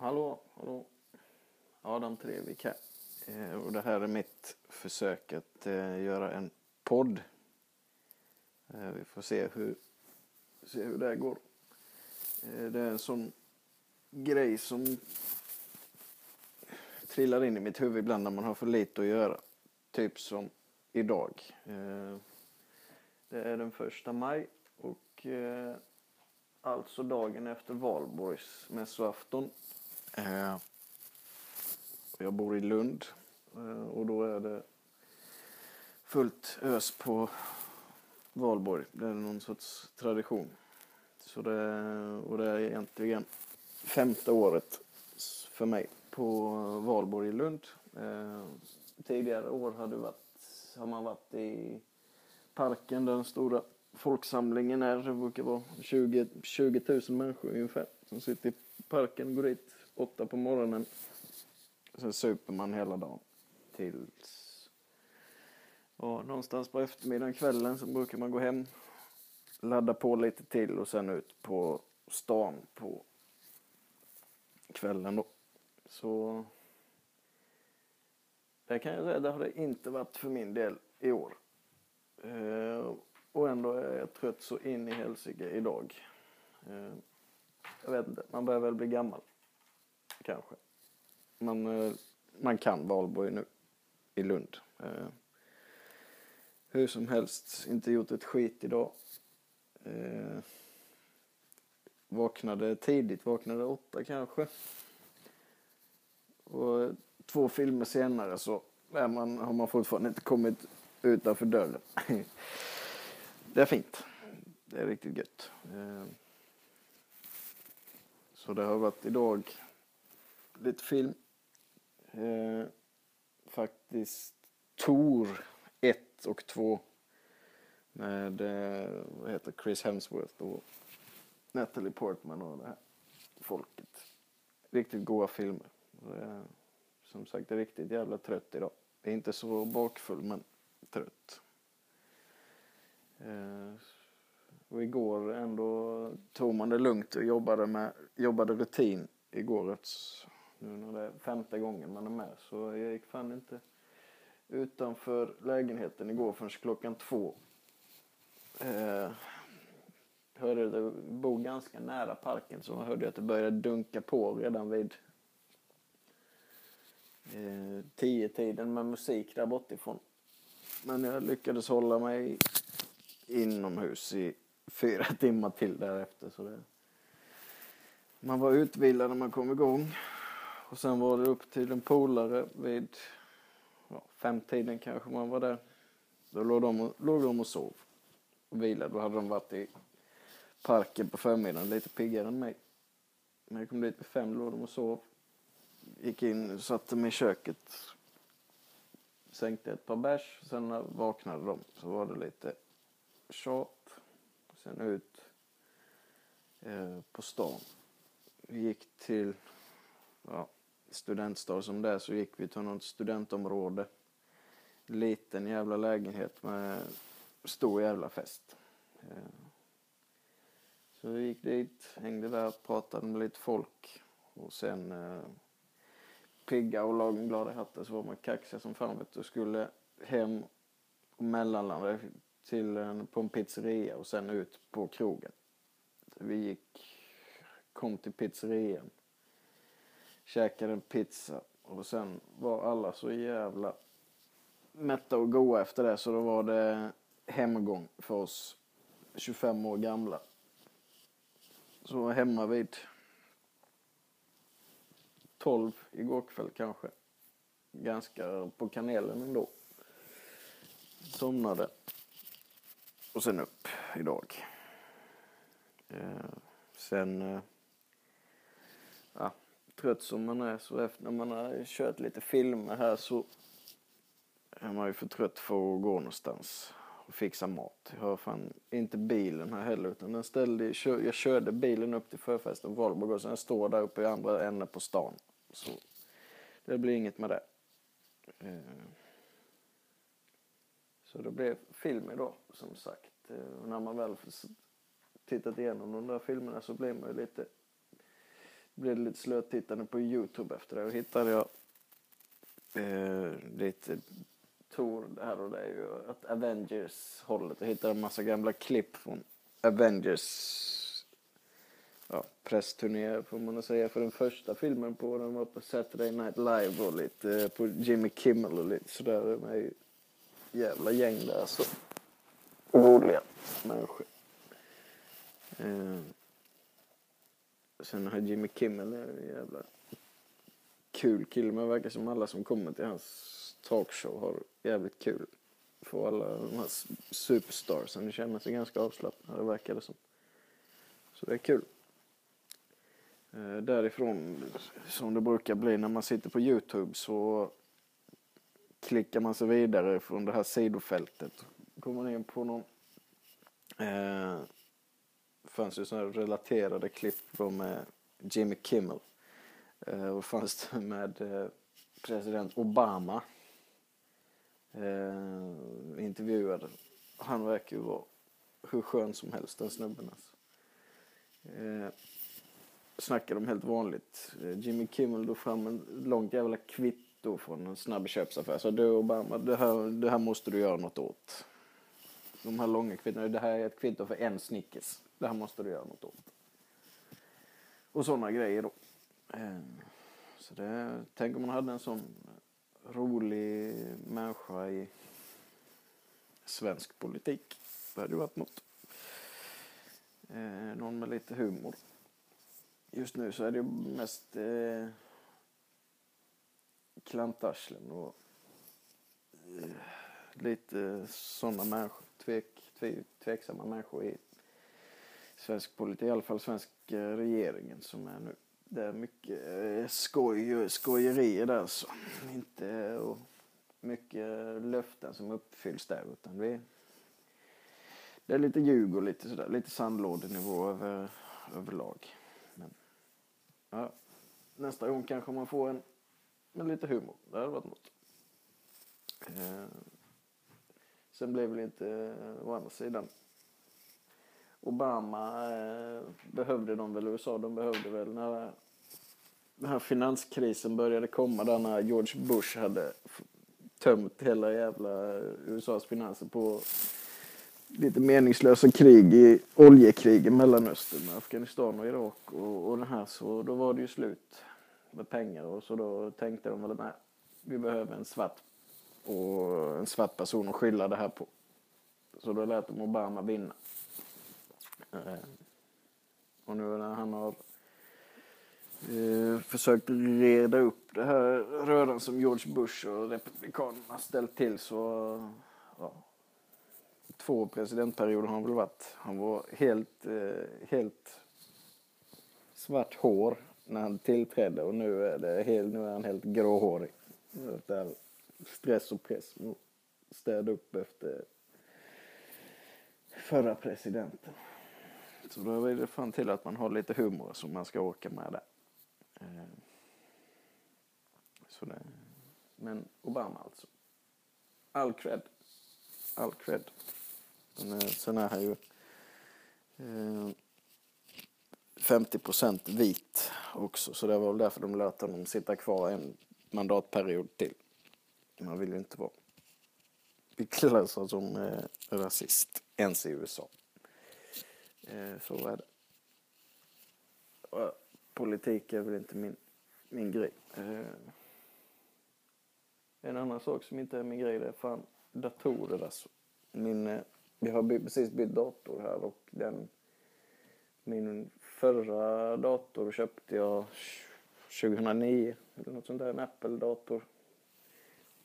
Hallå, hallå. Adam Trevik här. Eh, och det här är mitt försök att eh, göra en podd. Eh, vi får se hur, se hur det här går. Eh, det är en sån grej som trillar in i mitt huvud ibland när man har för lite att göra. Typ som idag. Eh, det är den första maj och eh, alltså dagen efter valborgsmässoafton. Eh, jag bor i Lund eh, och då är det fullt ös på valborg. Det är någon sorts tradition. Så det, och det är egentligen femte året för mig på valborg i Lund. Eh, tidigare år hade varit, har man varit i parken där den stora folksamlingen är. Det brukar vara 20, 20 000 människor ungefär som sitter i parken, går dit åtta på morgonen. Sen super man hela dagen tills ja, någonstans på eftermiddagen, kvällen så brukar man gå hem, ladda på lite till och sen ut på stan på kvällen då. Så det kan jag säga, det har det inte varit för min del i år. Eh, och ändå är jag trött så in i helsike idag. Eh, jag vet inte, man börjar väl bli gammal. Kanske. Man, eh, man kan valborg nu i Lund. Eh, hur som helst, inte gjort ett skit idag. Eh, vaknade tidigt, vaknade åtta kanske. Och eh, två filmer senare så är man, har man fortfarande inte kommit utanför dörren. det är fint. Det är riktigt gött. Eh, så det har varit idag lite film. Eh, faktiskt Tor 1 och 2 med eh, vad heter Chris Hemsworth och Natalie Portman och det här folket. Riktigt goda filmer. Eh, som sagt, jag är riktigt jävla trött idag. Jag är inte så bakfull, men trött. Eh, och igår ändå tog man det lugnt och jobbade, med, jobbade rutin igår. Nu när det är femte gången man är med så jag gick fan inte utanför lägenheten igår förrän klockan två. Eh, hörde det, bor ganska nära parken så hörde jag att det började dunka på redan vid eh, tio tiden med musik där bortifrån. Men jag lyckades hålla mig inomhus i fyra timmar till därefter. Så det... Man var utvilad när man kom igång. Och sen var det upp till en polare vid ja, femtiden kanske man var där. Då låg de, och, låg de och sov och vilade. Då hade de varit i parken på förmiddagen, lite piggare än mig. När jag kom dit vid fem låg de och sov. Gick in, satte mig i köket, sänkte ett par bärs. Sen när vaknade de så var det lite tjat. Sen ut eh, på stan. Vi gick till ja, studentstad som det är så gick vi till något studentområde. Liten jävla lägenhet med stor jävla fest. Eh, så vi gick dit, hängde där, pratade med lite folk och sen eh, pigga och lagom glada hattar, så var man kaxiga som fan vet du. Skulle hem och mellanlanda till en, på en pizzeria och sen ut på krogen. Så vi gick, kom till pizzerian, käkade en pizza och sen var alla så jävla mätta och goa efter det så då var det hemgång för oss 25 år gamla. Så hemma vid 12 igår kväll kanske. Ganska på kanelen ändå. Somnade. Och sen upp idag. Eh, sen, eh, ja, trött som man är så efter när man har kört lite filmer här så är man ju för trött för att gå någonstans och fixa mat. Jag har fan inte bilen här heller utan den ställde, jag körde bilen upp till förfesten på Valborg och sen står där uppe i andra änden på stan. Så det blir inget med det. Eh, så det blev film idag som sagt. Eh, och när man väl tittat igenom de där filmerna så blir man ju lite blev det lite slötittande på Youtube efter det. Då hittade jag eh, lite Tor här och där, ju att Avengers-hållet. Jag hittade en massa gamla klipp från Avengers ja, pressturné får man säga för den första filmen på den var på Saturday Night Live och lite eh, på Jimmy Kimmel och lite sådär. De är ju jävla gäng där så roliga människor. Eh, sen har Jimmy Kimmel är en jävla kul kille men det verkar som alla som kommer till hans talkshow har jävligt kul. Får alla de här superstarsen känner sig ganska avslappnade verkar det som. Så det är kul. Eh, därifrån, som det brukar bli när man sitter på Youtube så klickar man sig vidare från det här sidofältet. Kommer man in på någon eh, fanns ju sådana relaterade klipp med Jimmy Kimmel. Eh, och fanns det med eh, president Obama. Eh, intervjuad. Han verkar ju vara hur skön som helst den snubben alltså. Eh, snackar de helt vanligt. Eh, Jimmy Kimmel drog fram en långt jävla kvitto från en snabbköpsaffär. Så du Obama, det här, det här måste du göra något åt. De här långa kvittona, det här är ett kvitto för en Snickers. Det här måste du göra något åt. Och sådana grejer då. Ehm, så det, tänk om man hade en sån rolig människa i svensk politik. Det hade ju varit något. Eh, någon med lite humor. Just nu så är det mest eh, klantarslen och eh, lite sådana människor, tvek, tve, tveksamma människor i svensk politik, i alla fall svensk eh, regeringen som är nu. Det är mycket skoj skoj, skojerier där så. Inte eh, och mycket löften som uppfylls där utan vi det är lite ljug och lite sådär, lite sandlådenivå över, överlag. Men, ja, nästa gång kanske man får en med lite humor. Det hade varit något. Eh, sen blev det inte å andra sidan. Obama eh, behövde de väl, USA de behövde väl när den här finanskrisen började komma där när George Bush hade tömt hela jävla USAs finanser på lite meningslösa krig i oljekrig i Mellanöstern med Afghanistan och Irak och, och det här så då var det ju slut med pengar och så då tänkte de väl nej, vi behöver en svart och en svart person att skylla det här på. Så då lät de Obama vinna. Eh, och nu när han har eh, försökt reda upp det här röran som George Bush och Republikanerna ställt till så ja, två presidentperioder har han väl varit. Han var helt, eh, helt svart hår när han tillträdde och nu är, det helt, nu är han helt gråhårig. Där stress och press städa upp efter förra presidenten. Så då vill det fan till att man har lite humor som man ska åka med där. Eh, så det, men Obama alltså. All cred. All cred. Men eh, sen är han ju eh, 50 procent vit också. Så det var väl därför de lät honom sitta kvar en mandatperiod till. Man vill ju inte vara klassad som eh, rasist ens i USA. Eh, så är det. Politik är väl inte min, min grej. Eh, en annan sak som inte är min grej det är fan datorer alltså. Min, eh, jag har precis bytt dator här och den min förra dator köpte jag 2009 eller något sånt där, en Apple-dator.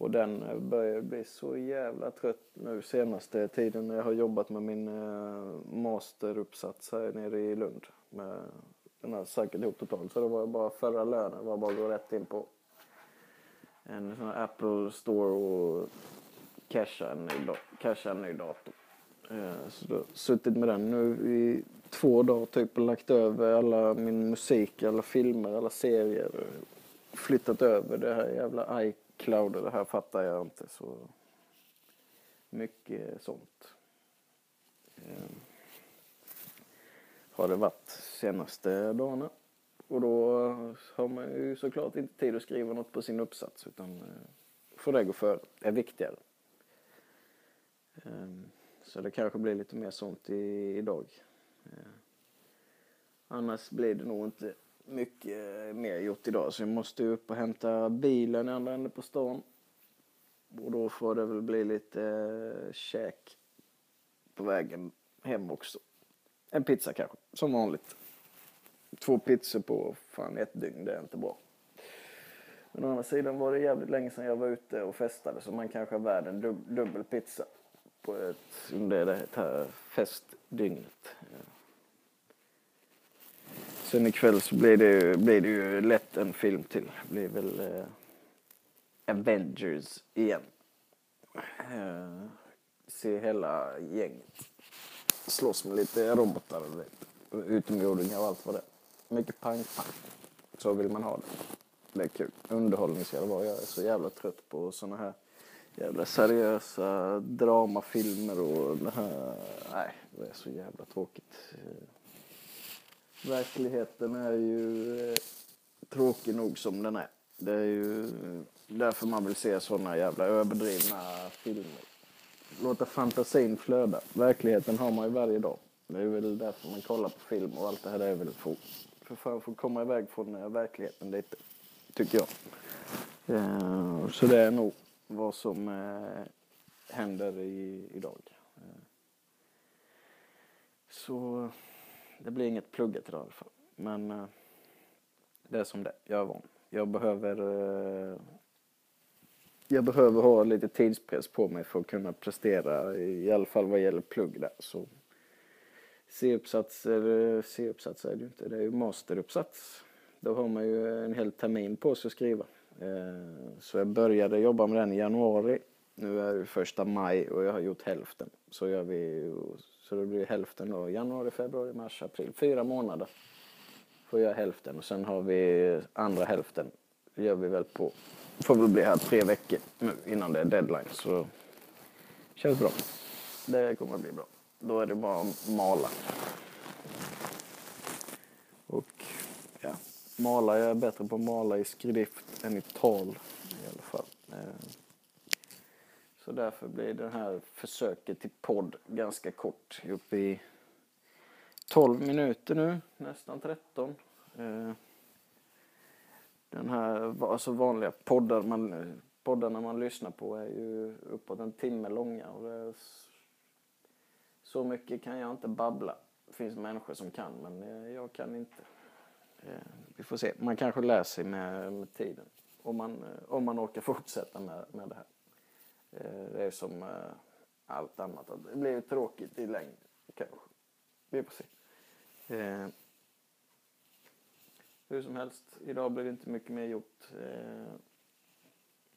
Och den eh, börjar bli så jävla trött nu senaste tiden när jag har jobbat med min eh, masteruppsats här nere i Lund. Med den har säkert ihop totalt. Så det var bara förra lönen var bara att gå rätt in på en sån här Apple store och casha en ny, casha en ny dator. Eh, så då har suttit med den nu i två dagar typ och lagt över alla min musik, alla filmer, alla serier. Flyttat över det här jävla iCloud och det här fattar jag inte så mycket sånt. Ehm, har det varit senaste dagarna. Och då har man ju såklart inte tid att skriva något på sin uppsats utan eh, får det gå före. Det är viktigare. Ehm, så det kanske blir lite mer sånt i, idag. Ehm, annars blir det nog inte mycket eh, mer gjort idag så jag måste upp och hämta bilen i andra änden på stan. Och då får det väl bli lite eh, käk på vägen hem också. En pizza kanske, som vanligt. Två pizzor på fan ett dygn, det är inte bra. Men å andra sidan var det jävligt länge sedan jag var ute och festade så man kanske är värd en dub dubbel pizza på ett, under det här festdygnet. Sen ikväll så blir det, blir det ju lätt en film till. Det blir väl eh, Avengers igen. Eh, se hela gänget slåss med lite robotar och utomjordingar och allt vad det är. Mycket pang-pang. Så vill man ha det. Det är kul. Underhållning ska det vara. Jag är så jävla trött på såna här jävla seriösa dramafilmer och det här. Nej, det är så jävla tråkigt. Verkligheten är ju eh, tråkig nog som den är. Det är ju eh, därför man vill se såna jävla överdrivna filmer. Låta fantasin flöda. Verkligheten har man ju varje dag. Det är väl därför man kollar på film och allt det här är väl för, för fan att komma iväg från eh, verkligheten lite. Tycker jag. Eh, så det är nog vad som eh, händer i, idag. Eh, så det blir inget plugget idag i alla fall. Men eh, det är som det Jag är van. Jag behöver eh, jag behöver ha lite tidspress på mig för att kunna prestera, i alla fall vad gäller plugg där. Så C-uppsats, eh, C-uppsats är det ju inte, det är ju masteruppsats. Då har man ju en hel termin på sig att skriva. Eh, så jag började jobba med den i januari. Nu är det första maj och jag har gjort hälften. Så gör vi, så det blir hälften då, januari, februari, mars, april. Fyra månader får jag hälften och sen har vi andra hälften. Det gör vi väl på får väl bli här tre veckor nu innan det är deadline. Så känns bra. Det kommer att bli bra. Då är det bara att mala. Och ja, mala. Jag är bättre på att mala i skrift än i tal i alla fall. Eh, så därför blir det här försöket till podd ganska kort. Uppe i 12 minuter nu, nästan 13. Eh, den här alltså vanliga poddar man, poddarna man lyssnar på är ju uppåt en timme långa. Och det så mycket kan jag inte babbla. Det finns människor som kan men eh, jag kan inte. Eh, vi får se. Man kanske lär sig med, med tiden. Om man, om man orkar fortsätta med, med det här. Eh, det är som eh, allt annat. Det blir tråkigt i längden kanske. Vi får se. Eh, hur som helst, idag blir det inte mycket mer gjort. Eh,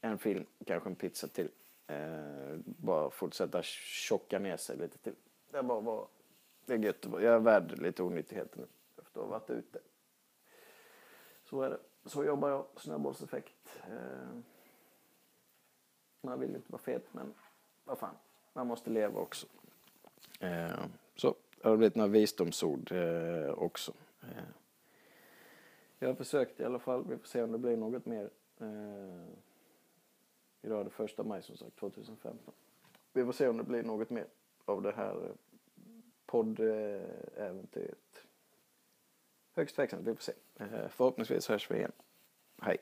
en film, kanske en pizza till. Eh, bara fortsätta tjocka ner sig lite till. Det är bara vara, det är gött. Jag är värd lite onyttigheter nu efter att ha varit ute. Så är det. Så jobbar jag, snöbollseffekt. Eh, man vill inte vara fet men vad fan, man måste leva också. Eh, så, det har blivit några visdomsord eh, också. Eh, jag har försökt i alla fall. Vi får se om det blir något mer. Eh, idag är det första maj som sagt, 2015. Vi får se om det blir något mer av det här eh, poddäventyret. Högst tveksamt, vi får se. Eh, förhoppningsvis hörs vi igen. Hej.